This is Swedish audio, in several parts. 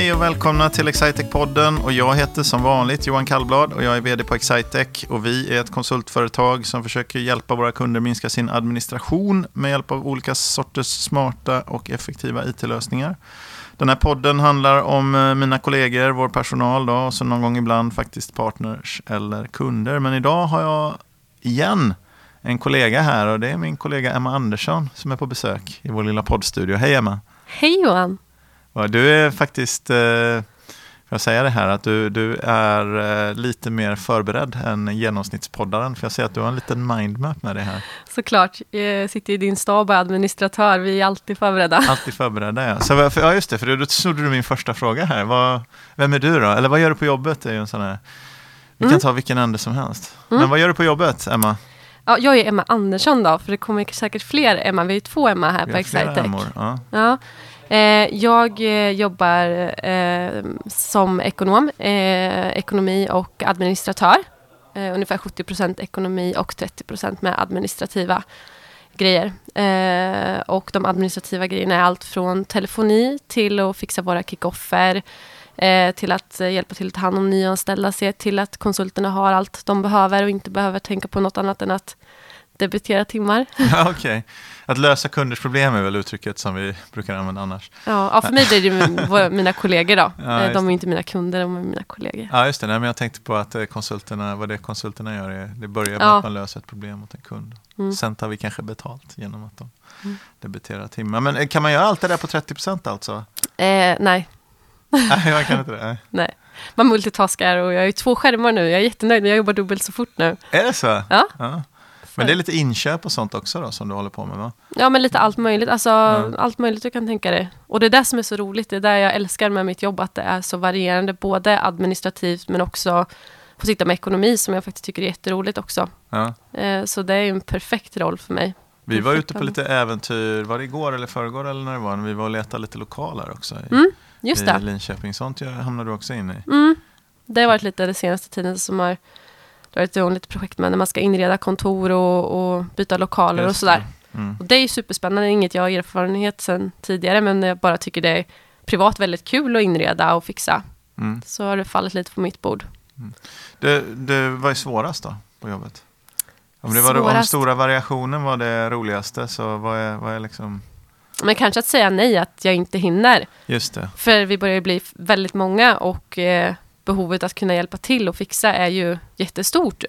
Hej och välkomna till Excitec-podden. Och jag heter som vanligt Johan Kallblad och jag är vd på Excitec. Och vi är ett konsultföretag som försöker hjälpa våra kunder minska sin administration med hjälp av olika sorters smarta och effektiva it-lösningar. Den här podden handlar om eh, mina kollegor, vår personal då, och så någon gång ibland faktiskt partners eller kunder. Men idag har jag igen en kollega här och det är min kollega Emma Andersson som är på besök i vår lilla poddstudio. Hej Emma! Hej Johan! Du är faktiskt, eh, får jag säga det här, att du, du är eh, lite mer förberedd än genomsnittspoddaren. För jag ser att du har en liten mindmap med dig här. Såklart, jag sitter i din stab och är administratör. Vi är alltid förberedda. Alltid förberedda, ja. Så, ja, just det, för då snodde du min första fråga här. Vad, vem är du då? Eller vad gör du på jobbet? Det är ju en sån här, vi kan mm. ta vilken ände som helst. Mm. Men vad gör du på jobbet, Emma? Ja, jag är Emma Andersson då, för det kommer säkert fler Emma. Vi är två Emma här på Excitec. Ja. ja. Eh, jag eh, jobbar eh, som ekonom, eh, ekonomi och administratör. Eh, ungefär 70% ekonomi och 30% med administrativa grejer. och de administrativa grejerna är allt från telefoni till att fixa våra kickoffer, till att hjälpa till att ta hand om nyanställda, se till att konsulterna har allt de behöver och inte behöver tänka på något annat än att debitera timmar. Ja, okay. Att lösa kunders problem är väl uttrycket som vi brukar använda annars. Ja, för mig blir det mina kollegor då. Ja, de är inte mina kunder, de är mina kollegor. Ja, just det. Nej, men jag tänkte på att eh, konsulterna, vad det konsulterna gör, är, det börjar med ja. att man löser ett problem åt en kund. Mm. Sen tar vi kanske betalt genom att de mm. debiterar timmar. Men eh, kan man göra allt det där på 30 procent alltså? Eh, nej. nej, man kan inte det. Nej. nej. Man multitaskar och jag har ju två skärmar nu. Jag är jättenöjd, jag jobbar dubbelt så fort nu. Är det så? Ja. ja. Men det är lite inköp och sånt också då som du håller på med va? Ja men lite allt möjligt, alltså mm. allt möjligt du kan tänka dig. Och det är det som är så roligt, det är det jag älskar med mitt jobb, att det är så varierande, både administrativt men också få sitta med ekonomi som jag faktiskt tycker är jätteroligt också. Ja. Eh, så det är en perfekt roll för mig. Vi var ute på lite äventyr, var det igår eller förrgår eller när det var? Vi var och letade lite lokaler också i, mm, just i Linköping. Sånt hamnade du också in i. Mm. Det har varit lite den senaste tiden som har det varit ett projekt med när man ska inreda kontor och, och byta lokaler Just och sådär. Mm. Och det är superspännande, det är inget jag har erfarenhet sedan tidigare, men jag bara tycker det är privat väldigt kul att inreda och fixa. Mm. Så har det fallit lite på mitt bord. Mm. Det, det, vad är svårast då på jobbet? Om det var svårast. om stora variationen var det roligaste, så vad är, vad är liksom... Men kanske att säga nej, att jag inte hinner. Just det. För vi börjar bli väldigt många och eh, behovet att kunna hjälpa till och fixa är ju jättestort.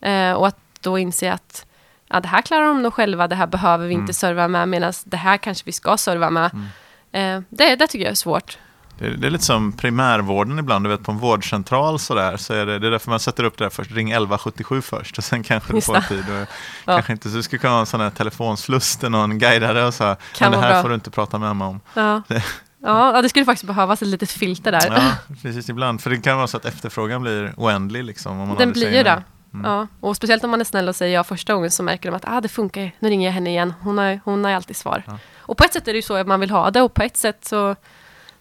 Eh, och att då inse att ja, det här klarar de nog själva, det här behöver vi mm. inte serva med, medan det här kanske vi ska serva med. Mm. Eh, det, det tycker jag är svårt. Det, det, är lite som primärvården ibland, du vet på en vårdcentral sådär, så är det, det är därför man sätter upp det där först, ring 1177 först och sen kanske du får tid. Och, ja. kanske inte, så du skulle kunna ha en sån här telefonsluss där någon guidar dig och så, men det här bra. får du inte prata med Emma om. Ja. Ja, det skulle faktiskt behövas ett litet filter där. Ja, precis ibland. För det kan vara så att efterfrågan blir oändlig. Liksom, om man Den blir ju det. Mm. Ja, och speciellt om man är snäll och säger ja första gången så märker de att ah, det funkar, nu ringer jag henne igen, hon har, hon har alltid svar. Ja. Och på ett sätt är det ju så att man vill ha det och på ett sätt så,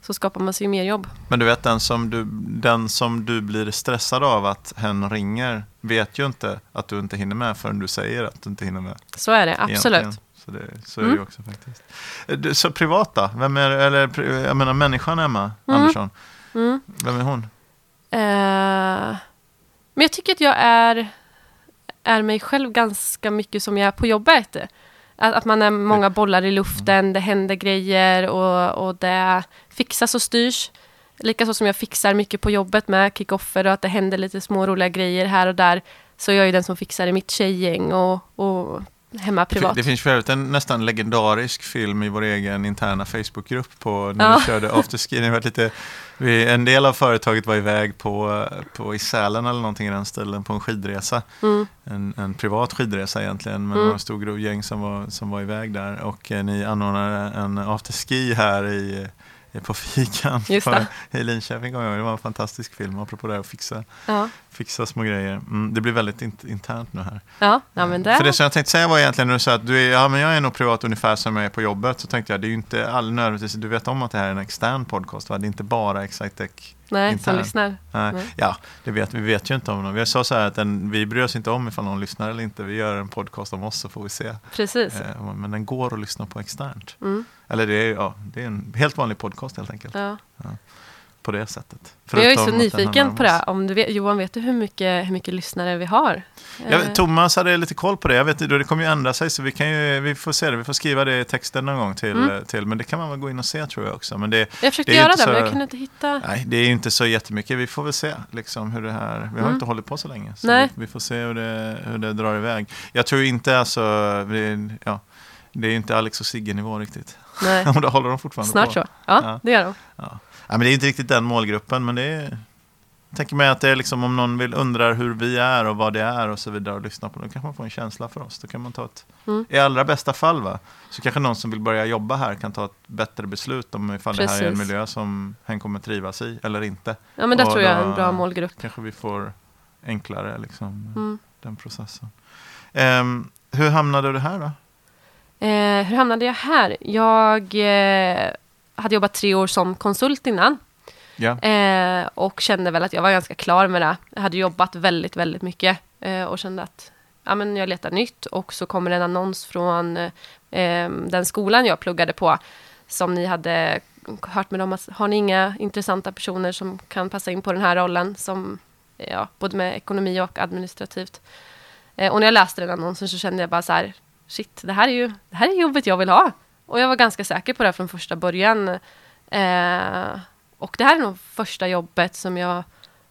så skapar man sig mer jobb. Men du vet den som du, den som du blir stressad av att hen ringer vet ju inte att du inte hinner med förrän du säger att du inte hinner med. Så är det, absolut. Egentligen. Så, det, så är mm. det ju också faktiskt. Eh, så privat då? Vem är, eller, jag menar människan Emma mm. Andersson. Mm. Vem är hon? Uh, men jag tycker att jag är, är mig själv ganska mycket som jag är på jobbet. Att, att man är många bollar i luften, mm. det händer grejer och, och det fixas och styrs. Likaså som jag fixar mycket på jobbet med kickoffer och att det händer lite små roliga grejer här och där. Så jag är den som fixar i mitt tjejgäng och, och hemma privat. Det finns för övrigt en nästan legendarisk film i vår egen interna Facebookgrupp på när ja. vi körde afterski. Det var lite, vi, en del av företaget var iväg på, på i Sälen eller någonting i den stilen på en skidresa. Mm. En, en, privat skidresa egentligen med mm. några stor gäng som var, som var iväg där och eh, ni anordnade en afterski här i på fikan i Linköping. Det var en fantastisk film, apropå det här att fixa, ja. fixa små grejer. Mm, det blir väldigt int internt nu här. Ja, ja, men det... För det som jag tänkte säga var egentligen när du sa att du är, ja, men jag är nog privat ungefär som jag är på jobbet. Så tänkte jag, det är ju inte all nödvändigtvis, du vet om att det här är en extern podcast, va? det är inte bara Excitec Nej, intern. som lyssnar. Nej. Nej. Ja, det vet, vi vet ju inte om någon. Vi sa så här att den, vi bryr oss inte om ifall någon lyssnar eller inte. Vi gör en podcast om oss så får vi se. Precis. Eh, men den går att lyssna på externt. Mm. Eller det är, ja, det är en helt vanlig podcast helt enkelt. Ja. Ja. På det sättet. jag är så nyfiken på det. Om du vet, Johan, vet du hur mycket, hur mycket lyssnare vi har? Jag, Eh, Thomas hade lite koll på det. Jag vet det kommer ju ändra sig så vi, kan ju, vi får se det. Vi får skriva det i texten någon gång till. Mm. till men det kan man väl gå in och se tror jag också. Men det, jag försökte det är göra det, men så- jag kunde inte hitta... nej, det är ju inte så jättemycket. Vi får väl se liksom, hur det här... Vi har Mm. inte hållit på så länge. Så Nej. vi, vi får se hur det, hur det drar iväg. Jag tror inte alltså... Det, ja, det är inte Alex och Sigge-nivå riktigt. Nej, Om det håller de fortfarande snart på. så. Ja, Ja. det gör de. Ja. Men det är inte riktigt den målgruppen, men det är... Jag tänker mig att det är liksom om någon vill undrar hur vi är och vad det är och så vidare och lyssna på det, då kanske man får en känsla för oss. Då kan man ta ett, Mm. i allra bästa fall va, så kanske någon som vill börja jobba här kan ta ett bättre beslut om ifall det här är en Precis. miljö som hen kommer trivas i eller inte. Ja, men det tror jag är en bra målgrupp. Kanske vi får enklare liksom, Mm. den processen. Ehm, hur hamnade du här då? Eh, hur hamnade jag här? Jag eh, hade jobbat tre år som konsult innan. Ja. Eh, och kände väl att jag var ganska klar med det. Jag hade jobbat väldigt, väldigt mycket. Eh, och kände att ja, men jag letar nytt. Och så kommer en annons från eh, den skolan jag pluggade på. Som ni hade hört med dem. Att, har ni inga intressanta personer som kan passa in på den här rollen? Som, ja, både med ekonomi och administrativt. Eh, och när jag läste den annonsen så kände jag bara så här. Shit, det här är ju det här är jobbet jag vill ha. Och jag var ganska säker på det från första början. Eh, och det här är nog första jobbet som jag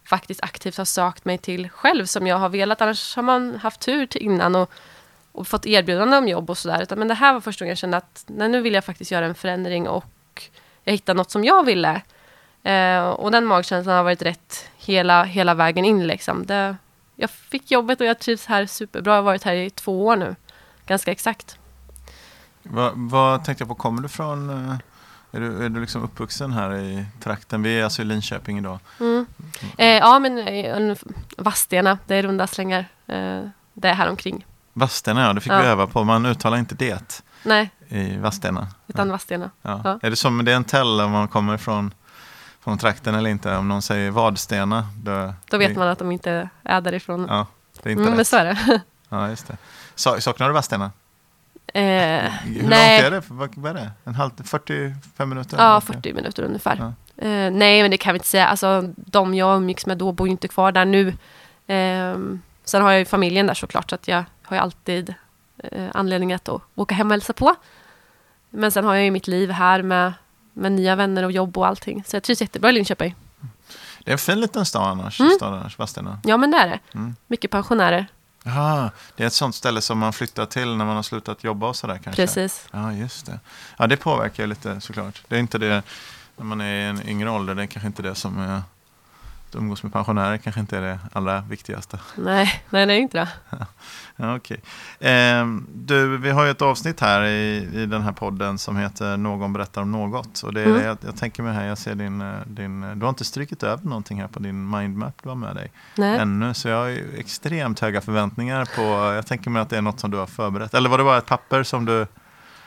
faktiskt aktivt har sökt mig till själv, som jag har velat. Annars har man haft tur till innan och, och fått erbjudande om jobb och sådär. Men det här var första gången jag kände att nej, nu vill jag faktiskt göra en förändring och jag hittade något som jag ville. Eh, och den magkänslan har varit rätt hela, hela vägen in. Liksom. Det, jag fick jobbet och jag trivs här superbra. Jag har varit här i två år nu, ganska exakt. Vad, vad tänkte jag på, kommer du från... eh, Är du, är du liksom uppvuxen här i trakten? Vi är alltså i Linköping idag. Mm. Eh, ja, men eh, en- Vadstena, det är runda slängar. Eh, det är här omkring. Vadstena, ja, det fick Ja. vi öva på. Man uttalar inte det Nej, i Vadstena. utan Ja. Vadstena. Ja. Ja. Är det som det är en tell om man kommer från, från trakten eller inte? Om någon säger Vadstena, då, Då vet det, man att de inte är därifrån. Ja, det är inte mm, men rätt. så är det. Ja, just det. Sa, saknar du Vadstena? Eh, Hur nej, långt är det? Vad, är det? En halv, 45 minuter? ja, Eller? 40 minuter ungefär. Ja. Eh, nej, men det kan vi inte säga. Alltså, de jag umgicks med då bor ju inte kvar där nu. Eh, sen har jag ju familjen där såklart, så att jag har ju alltid eh, anledning att åka hem och hälsa på. Men sen har jag ju mitt liv här med, med nya vänner och jobb och allting. Så jag trivs jättebra i Linköping. Det är en fin liten stad annars, Mm. stad annars Vadstena. Ja, men det är det. Mm. Mycket pensionärer. Jaha, det är ett sånt ställe som man flyttar till när man har slutat jobba och sådär kanske? Precis. Ja, just det. Ja, det påverkar ju lite såklart. Det är inte det, när man är i en yngre ålder, det är kanske inte det som är, att umgås med pensionärer kanske inte är det allra viktigaste. Nej, nej, det är inte det. Ja. Ehm, du, vi har ju ett avsnitt här i, i den här podden som heter Någon berättar om något. Och det är Mm. det jag, jag tänker mig här, jag ser din, eh, din, eh, du har inte strykit över någonting här på din mindmap du har med dig Nej. ännu. Så jag har ju extremt höga förväntningar på, jag tänker mig att det är något som du har förberett. Eller var det bara ett papper som du,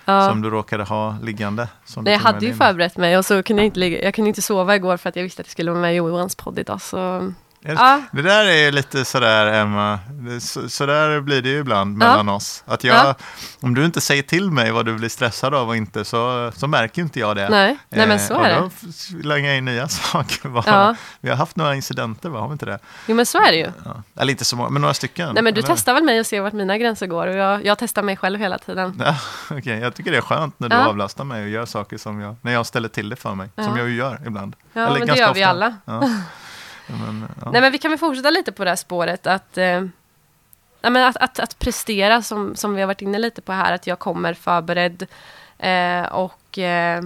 Ja. som du råkade ha liggande? Som jag hade ju in? förberett mig och så kunde jag inte, ligga, jag kunde inte sova igår för att jag visste att jag skulle vara med i Johans podd idag. Så, Det- där är lite sådär Emma, så, sådär blir det ju ibland mellan oss. Att jag, Ja. om du inte säger till mig vad du blir stressad av och inte så, så märker inte jag det. nej, nej men så Eh, är och det. då f- slänger jag in nya saker. Bara. Vi har haft några incidenter, va? har vi inte det? Jo, men så är det ju. Ja. Eller inte så många, men några stycken. Nej, men du eller? testar väl mig och ser vart mina gränser går och jag, jag testar mig själv hela tiden. Ja, okej. Jag tycker det är skönt när du avlastar mig och gör saker som jag, när jag ställer till det för mig. Som jag ju gör ibland. Ja, Eller men det gör vi ofta. alla. Ja. Men, ja. Nej, men vi kan väl fortsätta lite på det här spåret att, eh, men att, att, att prestera som, som vi har varit inne lite på här, att jag kommer förberedd eh, och, eh,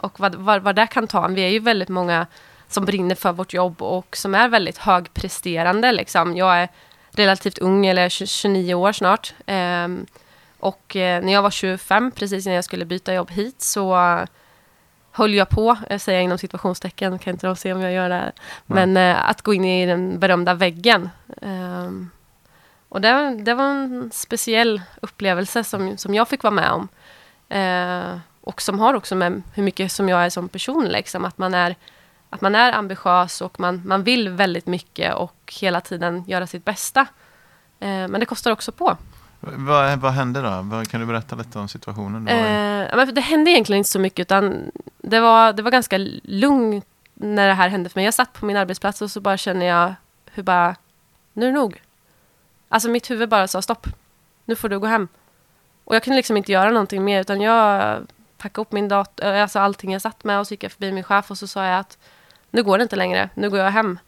och vad, vad, vad det kan ta. Vi är ju väldigt många som brinner för vårt jobb och som är väldigt högpresterande. Liksom. Jag är relativt ung, eller 29 år snart. Eh, och eh, när jag var 25, precis när jag skulle byta jobb hit, så höll jag på, jag säger inom situationstecken, kan inte de se om jag gör det här. Men eh, att gå in i den berömda väggen. Ehm, och det, det var en speciell upplevelse som, som jag fick vara med om. Eh, och som har också med hur mycket som jag är som person. Liksom. Att, man är, att man är ambitiös och man, man vill väldigt mycket och hela tiden göra sitt bästa. Eh, men det kostar också på. Vad, vad hände då? Kan du berätta lite om situationen? Eh, men det hände egentligen inte så mycket utan det var, det var ganska lugnt när det här hände för mig. Jag satt på min arbetsplats och så bara känner jag hur bara, nu är det nog. Alltså mitt huvud bara sa stopp, nu får du gå hem. Och jag kunde liksom inte göra någonting mer utan jag packade upp min dator, eh, alltså allting jag satt med och så gick jag förbi min chef och så sa jag att nu går det inte längre, nu går jag hem.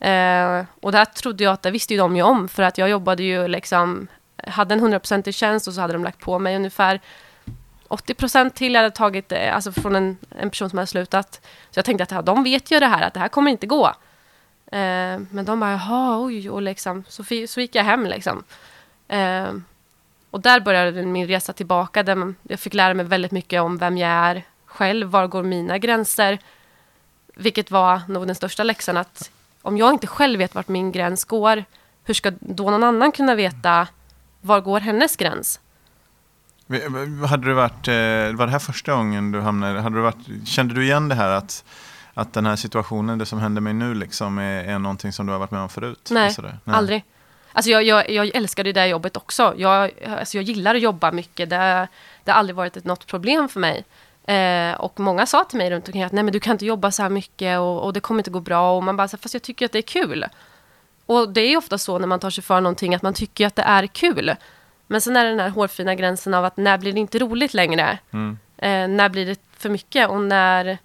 Eh, och det här trodde jag att det visste ju de ju om för att jag jobbade ju liksom, hade en hundraprocentig tjänst och så hade de lagt på mig ungefär 80 procent till jag hade tagit, eh, alltså från en, en person som hade slutat. Så jag tänkte att ja, de vet ju det här, att det här kommer inte gå. Eh, men de bara, jaha, oj, och liksom, så, så gick jag hem liksom. Eh, och där började min resa tillbaka, där jag fick lära mig väldigt mycket om vem jag är själv, var går mina gränser? Vilket var nog den största läxan, att om jag inte själv vet vart min gräns går, hur ska då någon annan kunna veta var går hennes gräns? Hade du varit, eh, var det här första gången du hamnade, hade du varit, kände du igen det här att, att den här situationen, det som händer mig nu liksom är, är någonting som du har varit med om förut? Nej, Nej. aldrig. Alltså jag, jag, jag älskade det jobbet också. Jag, alltså jag gillar att jobba mycket. Det, det har aldrig varit ett, något problem för mig. Eh, och många sa till mig runt omkring att nej men du kan inte jobba så här mycket och, och det kommer inte gå bra. Och man bara, fast jag tycker att det är kul. Och det är ofta så när man tar sig för någonting att man tycker att det är kul. Men sen är det den här hårfina gränsen av att när blir det inte roligt längre? Mm. Eh, när blir det för mycket? Och när,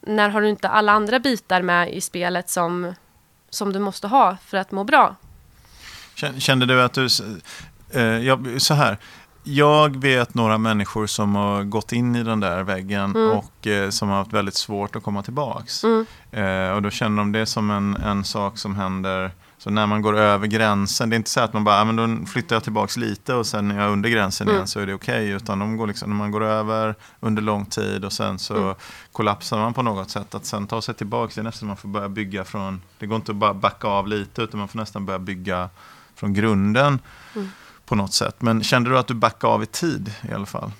när har du inte alla andra bitar med i spelet som, som du måste ha för att må bra? Kände du att du... Eh, ja, så här. Jag vet några människor som har gått in i den där väggen mm. och eh, som har haft väldigt svårt att komma tillbaks. Mm. Eh, och då känner de det som en, en sak som händer så när man går över gränsen, det är inte så att man bara, ah, men då flyttar jag tillbaka lite och sen är jag under gränsen mm. igen så är det okej. Okay, utan de går liksom, när man går över under lång tid och sen så mm. kollapsar man på något sätt. Att sen ta sig tillbaka, det är nästan man får börja bygga från, det går inte att bara backa av lite utan man får nästan börja bygga från grunden mm på något sätt. Men kände du att du backade av i tid i alla fall?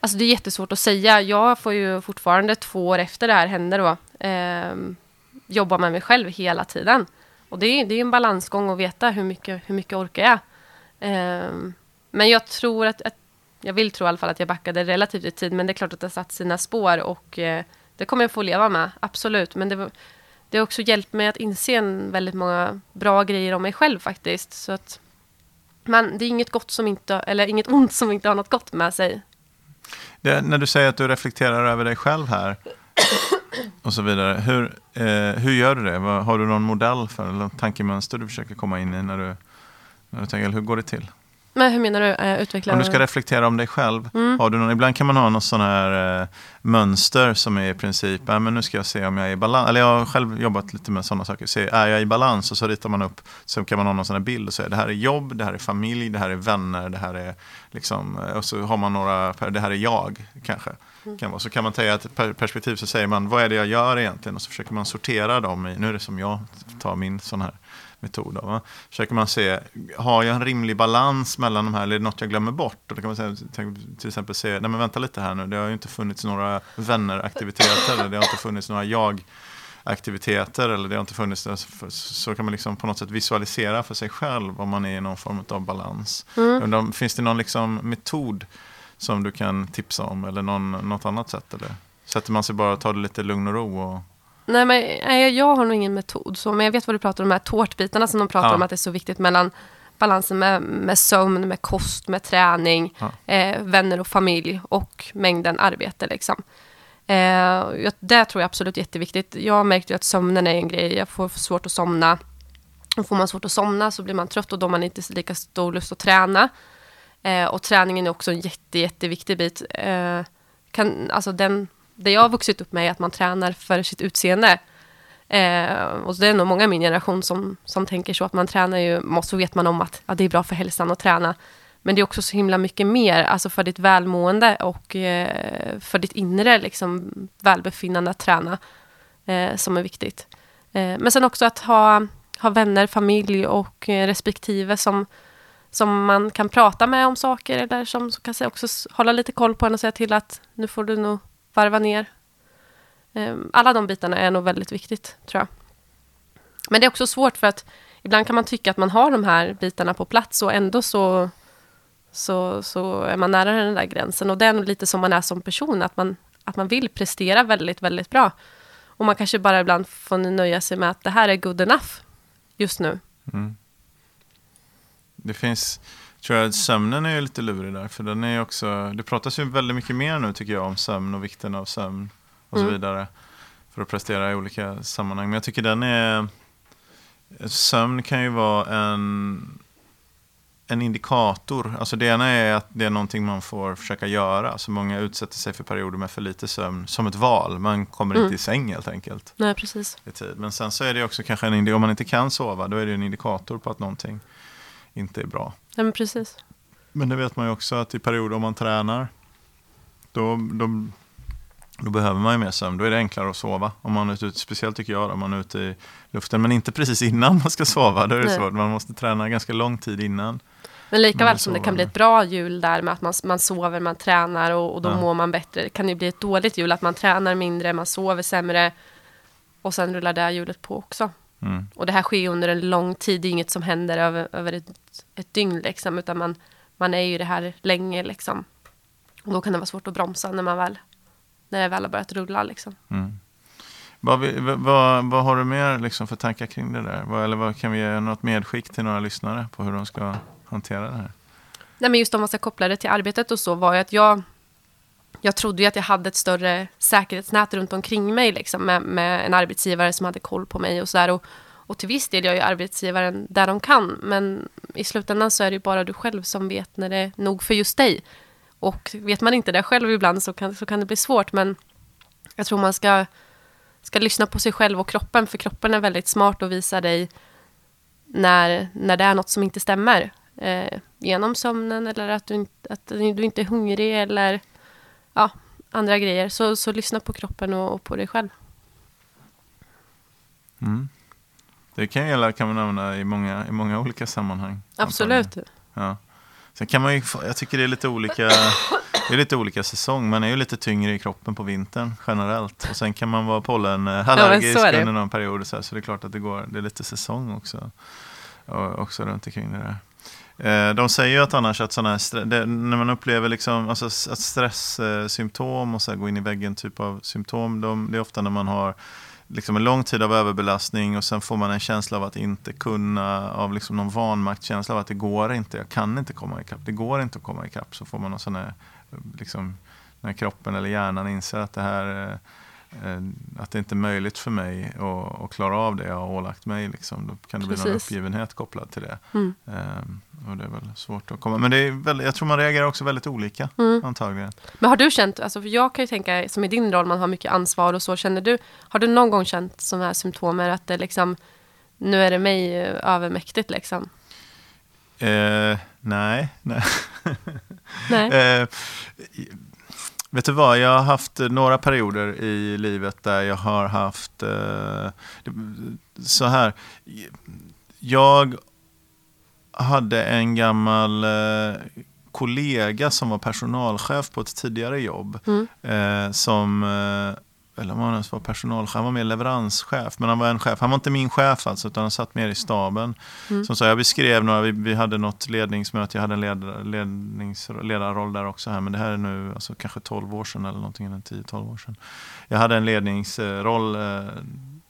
Alltså det är jättesvårt att säga. Jag får ju fortfarande två år efter det här hände då eh, jobba med mig själv hela tiden. Och det är, det är en balansgång att veta hur mycket, hur mycket orkar jag. Eh, men jag tror att, att, jag vill tro i alla fall att jag backade relativt i tid, men det är klart att det har satt sina spår och eh, det kommer jag få leva med, absolut. Men det, det har också hjälpt mig att inse en väldigt många bra grejer om mig själv faktiskt. Så att men det är inget gott som inte, eller inget ont som inte har något gott med sig. Det, när du säger att du reflekterar över dig själv här och så vidare. Hur, eh, hur gör du det? Har du någon modell för eller tankemönster du försöker komma in i när du, när du tänker, hur går det till? Men hur menar du? Eh, utveckla? Om du ska reflektera om dig själv. Mm. Har du någon, ibland kan man ha något sån här eh, mönster som är i princip, äh, men nu ska jag se om jag är i balans. Eller jag har själv jobbat lite med sådana saker. Se, är jag i balans? Och så ritar man upp, så kan man ha någon sån här bild och säga det här är jobb, det här är familj, det här är vänner, det här är liksom, eh, och så har man några, det här är jag kanske. Mm. Kan vara. Så kan man ta ett perspektiv så säger man, vad är det jag gör egentligen? Och så försöker man sortera dem i, nu är det som jag tar min sån här metod. Då, Försöker man se, har jag en rimlig balans mellan de här, eller är det något jag glömmer bort? då kan man säga, till exempel se, nej men vänta lite här nu, det har ju inte funnits några vänneraktiviteter, eller det har inte funnits några jag aktiviteter eller det har inte funnits så kan man liksom på något sätt visualisera för sig själv om man är i någon form av balans. Mm. Finns det någon liksom metod som du kan tipsa om eller någon, något annat sätt? Eller? Sätter man sig bara och tar det lite lugn och ro? Och... Nej, men nej, jag har nog ingen metod. Så, men jag vet vad du pratar om, de här tårtbitarna som de pratar ja. om att det är så viktigt mellan balansen med, med sömn, med kost, med träning, ja. eh, vänner och familj och mängden arbete. Liksom. Eh, det tror jag absolut är jätteviktigt. Jag märkte att sömnen är en grej. Jag får svårt att somna. Och får man svårt att somna så blir man trött och då har man inte lika stor lust att träna. Eh, och träningen är också en jätte, jätteviktig bit. Eh, kan, alltså den det jag har vuxit upp med är att man tränar för sitt utseende. Eh, och det är nog många i min generation som, som tänker så att man tränar ju, så vet man om att ja, det är bra för hälsan att träna. Men det är också så himla mycket mer, alltså för ditt välmående och eh, för ditt inre liksom, välbefinnande att träna, eh, som är viktigt. Eh, men sen också att ha, ha vänner, familj och eh, respektive som, som man kan prata med om saker eller som, som kan också hålla lite koll på en och säga till att nu får du nog varva ner. Ehm, alla de bitarna är nog väldigt viktigt, tror jag. Men det är också svårt för att ibland kan man tycka att man har de här bitarna på plats och ändå så, så, så är man nära den där gränsen. Och det är nog lite som man är som person, att man, att man vill prestera väldigt, väldigt bra. Och man kanske bara ibland får nöja sig med att det här är good enough just nu. Mm. Det finns, tror jag, sömnen är lite lurig där. För den är också, det pratas ju väldigt mycket mer nu tycker jag om sömn och vikten av sömn och så Mm. vidare. För att prestera i olika sammanhang. Men jag tycker den är, sömn kan ju vara en, en indikator. Alltså det ena är att det är någonting man får försöka göra. Så många utsätter sig för perioder med för lite sömn som ett val. Man kommer Mm. inte i säng helt enkelt Nej, precis. i tid. Men sen så är det också kanske en indikator, om man inte kan sova, då är det en indikator på att någonting inte är bra. Nej, men precis. Men det vet man ju också att i perioder om man tränar, då, då, då behöver man ju mer sömn. Då är det enklare att sova. Om man är ute, speciellt tycker jag, om man är ute i luften. Men inte precis innan man ska sova. Då är det Nej. svårt. Man måste träna ganska lång tid innan. Men lika Man väl vill som det kan bli ett bra jul där med att man, man sover, man tränar och, och då Ja. mår man bättre. Det kan ju bli ett dåligt jul att man tränar mindre, man sover sämre och sen rullar det hjulet på också. Mm. Och det här sker under en lång tid, det är inget som händer över, över ett, ett dygn liksom, utan man, man är ju det här länge liksom. Och då kan det vara svårt att bromsa när man väl, när det väl har börjat rulla liksom. Mm. Vad, vi- vad, vad har du mer liksom för tankar kring det där? Vad, eller vad, kan vi ge något medskick till några lyssnare på hur de ska hantera det här? Nej, men just om man ska koppla det till arbetet och så var ju att jag jag trodde ju att jag hade ett större säkerhetsnät runt omkring mig liksom, med, med en arbetsgivare som hade koll på mig och sådär. Och, och till viss del gör ju arbetsgivaren där de kan. Men i slutändan så är det ju bara du själv som vet när det är nog för just dig. Och vet man inte det själv ibland så kan, så kan det bli svårt. Men jag tror man ska, ska lyssna på sig själv och kroppen. För kroppen är väldigt smart och visar dig när, när det är något som inte stämmer. Eh, genom sömnen eller att du, att du inte är hungrig eller ja, andra grejer. Så, så lyssna på kroppen och, och på dig själv. Mm. Det kan gälla kan man använda i många, i många olika sammanhang. Absolut. antagligen. Ja. Sen kan man ju, jag tycker det är lite olika, det är lite olika säsong. Man är ju lite tyngre i kroppen på vintern generellt. Och sen kan man vara pollenallergisk det. under någon period. Så, här, så det är klart att det, går, det är lite säsong också. Och, också runt omkring det där. Eh, de säger ju att annars att sådana här, det, när man upplever liksom, alltså att stresssymptom och så här, gå in i väggen typ av symptom, de, det är ofta när man har liksom en lång tid av överbelastning och sen får man en känsla av att inte kunna, av liksom någon vanmaktskänsla av att det går inte, jag kan inte komma ikapp, det går inte att komma ikapp. Så får man någon sån här, liksom, när kroppen eller hjärnan inser att det här eh, att det inte är möjligt för mig att, att klara av det jag har ålagt mig. Liksom. Då kan det bli någon Precis. uppgivenhet kopplad till det. Mm. Ehm, och det är väl svårt att komma. Men det är väldigt, jag tror man reagerar också väldigt olika Mm. antagligen. Men har du känt, alltså för jag kan ju tänka som i din roll, man har mycket ansvar och så, känner du, har du någon gång känt sådana här symptom, att det liksom, nu är det mig eh, övermäktigt liksom? Eh, nej, nej. Nej. Eh, vet du vad, jag har haft några perioder i livet där jag har haft eh, så här. Jag hade en gammal eh, kollega som var personalchef på ett tidigare jobb. Mm. Eh, som, eh, eller om han ens var personalchef, han var mer leveranschef. Men han var en chef, han var inte min chef alltså, utan han satt mer i staben. Mm. Som sa, jag beskrev några, vi, vi hade något ledningsmöte, jag hade en led, lednings, ledarroll där också här, men det här är nu alltså, kanske 12 år sedan eller någonting, eller 10-12 år sedan. Jag hade en ledningsroll eh,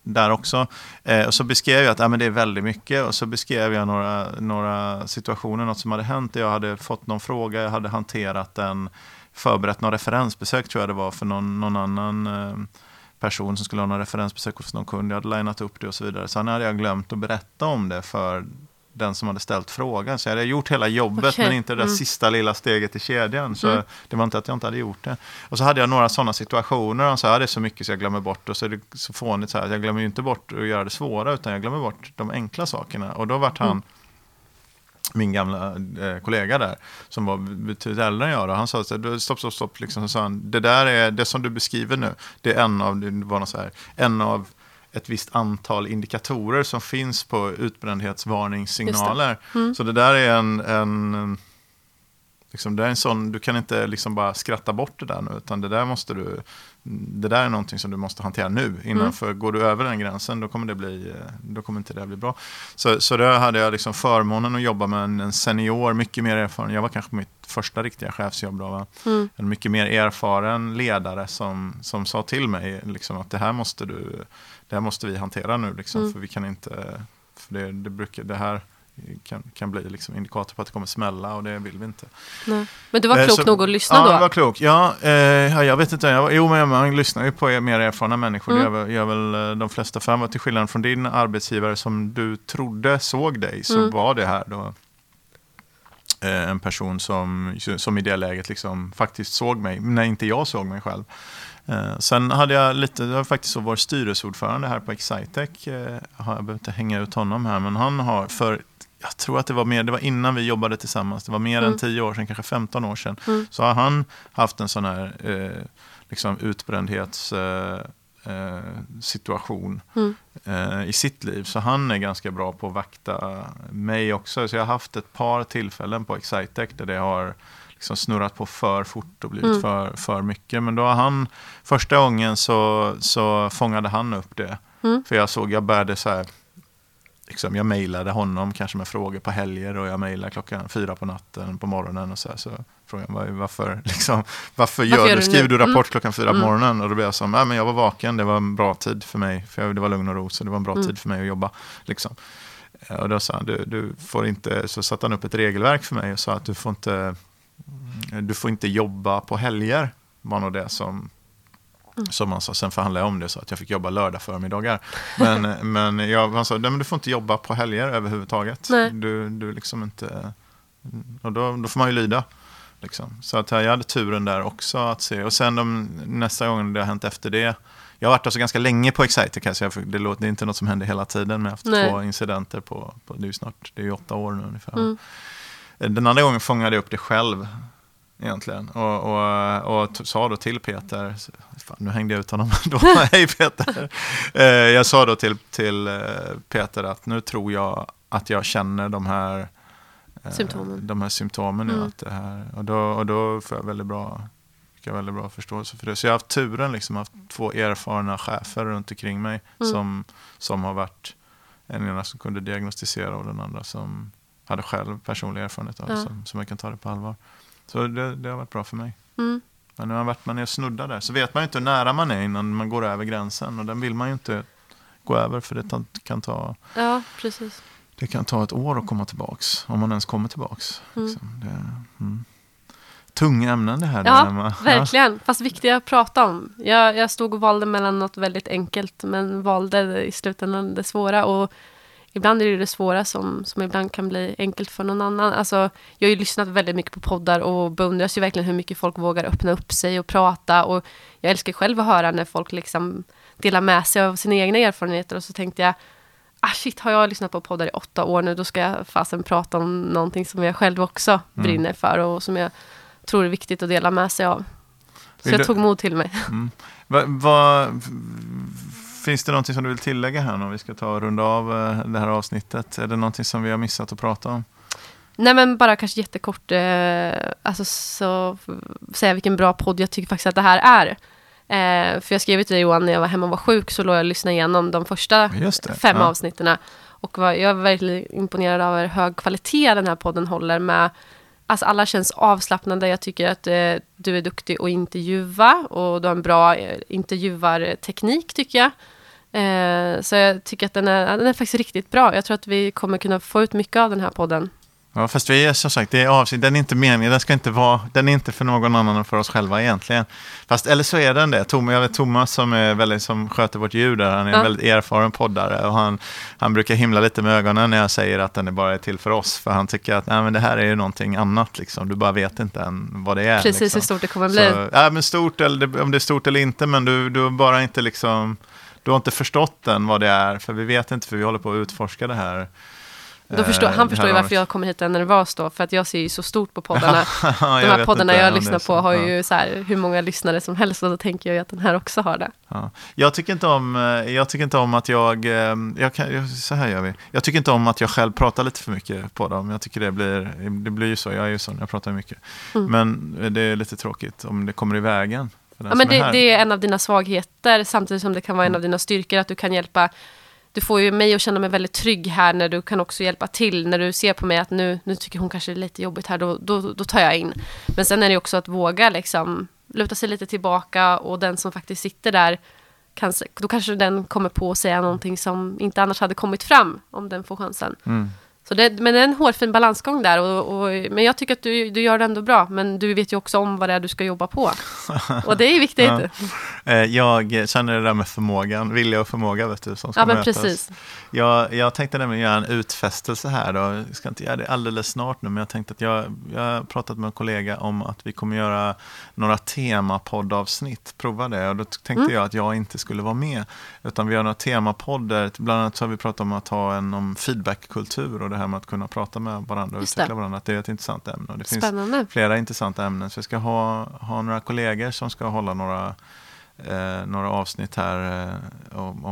där också. Eh, och så beskrev jag att ah, men det är väldigt mycket och så beskrev jag några, några situationer, något som hade hänt. Jag hade fått någon fråga, jag hade hanterat den, förberett någon referensbesök tror jag det var för någon, någon annan eh, person som skulle ha någon referensbesök hos någon kund. Jag hade linat upp det och så vidare. Sen hade jag glömt att berätta om det för den som hade ställt frågan. Så jag hade gjort hela jobbet Okej, men inte det där mm. sista lilla steget i kedjan. Så Mm. det var inte att jag inte hade gjort det. Och så hade jag några sådana situationer. Och han sa, ja, det är så mycket så jag glömmer bort. Och så är det så fånigt så här, att jag glömmer ju inte bort att göra det svåra. Utan jag glömmer bort de enkla sakerna. Och då vart han Mm. Min gamla eh, kollega där, som var betydligt äldre än jag. Då, han sa så här, stopp, stopp, stopp. Liksom, så sa han, det där är, det som du beskriver nu, det är en av, det var något så här, en av ett visst antal indikatorer som finns på utbrändhetsvarningssignaler. Mm. Så det där är en, en liksom, det är en sån, du kan inte liksom bara skratta bort det där nu, utan det där måste du, det där är någonting som du måste hantera nu, innan, Mm. för går du över den gränsen då kommer det bli, eh, då kommer inte det bli bra. Så, så där hade jag liksom förmånen att jobba med en, en senior, mycket mer erfaren, jag var kanske mitt första riktiga chefsjobb. Då? Mm. En mycket mer erfaren ledare som, som sa till mig liksom, att det här måste, du, det här måste vi hantera nu. Liksom, Mm. För vi kan inte, för det, det, brukar, det här kan, kan bli liksom indikator på att det kommer smälla och det vill vi inte. Nej. Men du var Eh, klok så- nog att lyssna ja, då? jag var klok. Ja, eh, ja, jag vet inte. Jag, jo, men man lyssnar ju på er mer erfarna människor. Mm. Det gör, väl- gör väl eh, de flesta. För till skillnad från din arbetsgivare som du trodde såg dig så Mm. var det här då eh, en person som, som i det läget liksom faktiskt såg mig, när inte jag såg mig själv. Eh, sen hade jag lite, det var faktiskt så vår styrelseordförande här på Excitec, eh, har- jag behöver inte hänga ut honom här, men han har för jag tror att det var mer, det var innan vi jobbade tillsammans, det var mer Mm. än 10 år sedan, kanske 15 år sedan. Mm. Så har han haft en sån här eh, liksom utbrändhets eh, eh, situation Mm. eh, i sitt liv. Så han är ganska bra på att vakta mig också. Så jag har haft ett par tillfällen på Excitec där det har liksom snurrat på för fort och blivit Mm. för, för mycket. Men då har han, första gången så, så fångade han upp det. Mm. För jag såg, jag började så här, liksom, jag mejlade honom kanske med frågor på helger och jag mejlade klockan fyra på natten på morgonen och så, här, så frågade jag varför, liksom, varför, gör gör du, skriver du rapport Mm. klockan fyra på Mm. morgonen? Och då blev jag som, nej men jag var vaken, det var en bra tid för mig, för jag, det var lugn och ro, så det var en bra Mm. tid för mig att jobba. Liksom. Eh, Och då sa han, du, du får inte, så satte han upp ett regelverk för mig och sa att du får inte, du får inte jobba på helger, var nog det som Mm. som han sa, sen förhandlade jag om det så att jag fick jobba lördag förmiddagar. Men, men jag, han sa, nej men du får inte jobba på helger överhuvudtaget. Nej. Du, du liksom inte, och då, då får man ju lyda. Liksom. Så att jag hade turen där också att se. Och sen de, nästa gång det har hänt efter det. Jag har varit alltså ganska länge på Exciter för det, låter, det är inte något som händer hela tiden. Men jag har haft Nej. två incidenter på, på, det är ju snart, det är ju åtta år nu ungefär. Mm. Den andra gången fångade jag upp det själv egentligen. Och, och, och sa då till Peter, fan, nu hängde jag ut honom då, hej Peter. Eh, jag sa då till, till eh, Peter att nu tror jag att jag känner de här eh, Symptomen. De här symptomen nu. Mm. Att det här, och, då, och då får jag väldigt bra, jag väldigt bra förståelse för det. Så jag har haft turen, liksom, haft två erfarna chefer runt omkring mig Mm. som, som har varit en ena som kunde diagnostisera och den andra som hade själv personlig erfarenhet av det, Ja. som, som jag kan ta det på allvar. Så det, det har varit bra för mig. Mm. Men när man, varit, man är och snuddar där så vet man ju inte hur nära man är innan man går över gränsen. Och den vill man ju inte gå över för det kan ta, Ja, precis. det kan ta ett år att komma tillbaks. Om man ens kommer tillbaks. Mm. Liksom. Det, mm. Tunga ämnen det här. Ja, Emma. Verkligen, fast viktiga att prata om. Jag, jag stod och valde mellan något väldigt enkelt, men valde i slutändan det svåra. Och ibland är det det svåra som, som ibland kan bli enkelt för någon annan. Alltså, jag har ju lyssnat väldigt mycket på poddar och beundras ju verkligen hur mycket folk vågar öppna upp sig och prata. Och jag älskar själv att höra när folk liksom delar med sig av sina egna erfarenheter. Och så tänkte jag, ah shit, har jag lyssnat på poddar i åtta år nu, då ska jag fasen prata om någonting som jag själv också Mm. brinner för och som jag tror är viktigt att dela med sig av. Så jag tog mod till mig. Mm. Va, va, finns det någonting som du vill tillägga här om vi ska ta och runda av eh, det här avsnittet? Är det någonting som vi har missat att prata om? Nej men bara kanske jättekort, eh, alltså så säga vilken bra podd jag tycker faktiskt att det här är. Eh, för jag skrev till dig Johan när jag var hemma och var sjuk så låg jag och lyssnade igenom de första fem ja. avsnitten. Och var, jag var verkligen imponerad av hur hög kvalitet den här podden håller med. Alltså alla känns avslappnade. Jag tycker att eh, du är duktig att intervjua och du har en bra eh, intervjuarteknik tycker jag. Eh, så jag tycker att den är, den är faktiskt riktigt bra. Jag tror att vi kommer kunna få ut mycket av den här podden. Ja, fast vi är som sagt, det är avsikt, den är inte meningen, den ska inte vara, den är inte för någon annan än för oss själva egentligen. Fast, eller så är den det. Tom, jag vet Thomas som, är väldigt, som sköter vårt ljud där, han är en Ja. väldigt erfaren poddare och han, han brukar himla lite med ögonen när jag säger att den är bara är till för oss. För han tycker att Nej, men det här är ju någonting annat, liksom. du bara vet inte än vad det är. Precis liksom. hur stort det kommer bli. Så, ja, men stort, eller om det är stort eller inte, men du, du bara inte liksom, du har inte förstått än vad det är, för vi vet inte, för vi håller på att utforska det här. Förstår, Eh, han förstår ju varför jag kommer hit och nervös då, för att jag ser ju så stort på poddarna. De här poddarna inte jag lyssnar på har ju så här, hur många lyssnare som helst och då tänker jag att den här också har det. Ja. Jag, tycker inte om, eh, jag tycker inte om att jag, eh, jag kan, så här gör vi. Jag tycker inte om att jag själv pratar lite för mycket på dem. Jag tycker det blir, det blir ju så, jag är ju sån, jag pratar mycket. Mm. Men det är lite tråkigt om det kommer i vägen. Ja, men som är det, det är en av dina svagheter samtidigt som det kan vara en av dina styrkor att du kan hjälpa du får ju mig att känna mig väldigt trygg här när du kan också hjälpa till. När du ser på mig att nu, nu tycker hon kanske det är lite jobbigt här, då, då, då tar jag in. Men sen är det också att våga liksom luta sig lite tillbaka och den som faktiskt sitter där kan, då kanske den kommer på att säga någonting som inte annars hade kommit fram om den får chansen. Mm. Så det, men det är en hårfin balansgång där. Och, och, men jag tycker att du, du gör det ändå bra. Men du vet ju också om vad det är du ska jobba på. Och det är viktigt. ja. Eh, jag känner det där med förmågan, vilja och förmåga vet du, som ska ja, men mötas. Precis. Jag, jag tänkte nämligen göra en utfästelse här. Då. Jag ska inte göra det alldeles snart nu, men jag tänkte att jag, jag har pratat med en kollega om att vi kommer göra några temapoddavsnitt. Prova det. Och då tänkte mm. jag att jag inte skulle vara med. Utan vi gör några temapoddar. Bland annat så har vi pratat om att ha en om feedbackkultur och det här med att kunna prata med varandra och utveckla varandra. Att det är ett intressant ämne. Och det Spännande. finns flera intressanta ämnen. Så jag ska ha, ha några kollegor som ska hålla några, eh, några avsnitt här eh, om,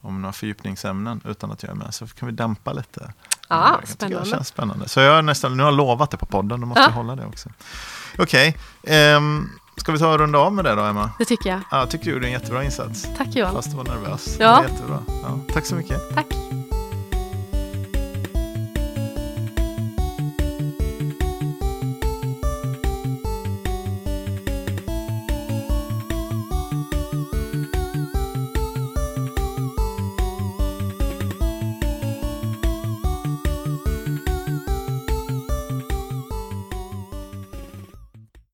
om, några fördjupningsämnen utan att jag är med. Så kan vi dämpa lite. Ja, spännande. Det känns spännande. Så jag nästan, nu har jag lovat det på podden, då måste jag hålla det också. Okej. Okay. Um, Ska vi ta och runda av med det då, Emma? Det tycker jag. Ja, jag tycker du gjorde en jättebra insats. Tack Johan. Fast du var nervös. Ja. jättebra. Ja, tack så mycket. Tack.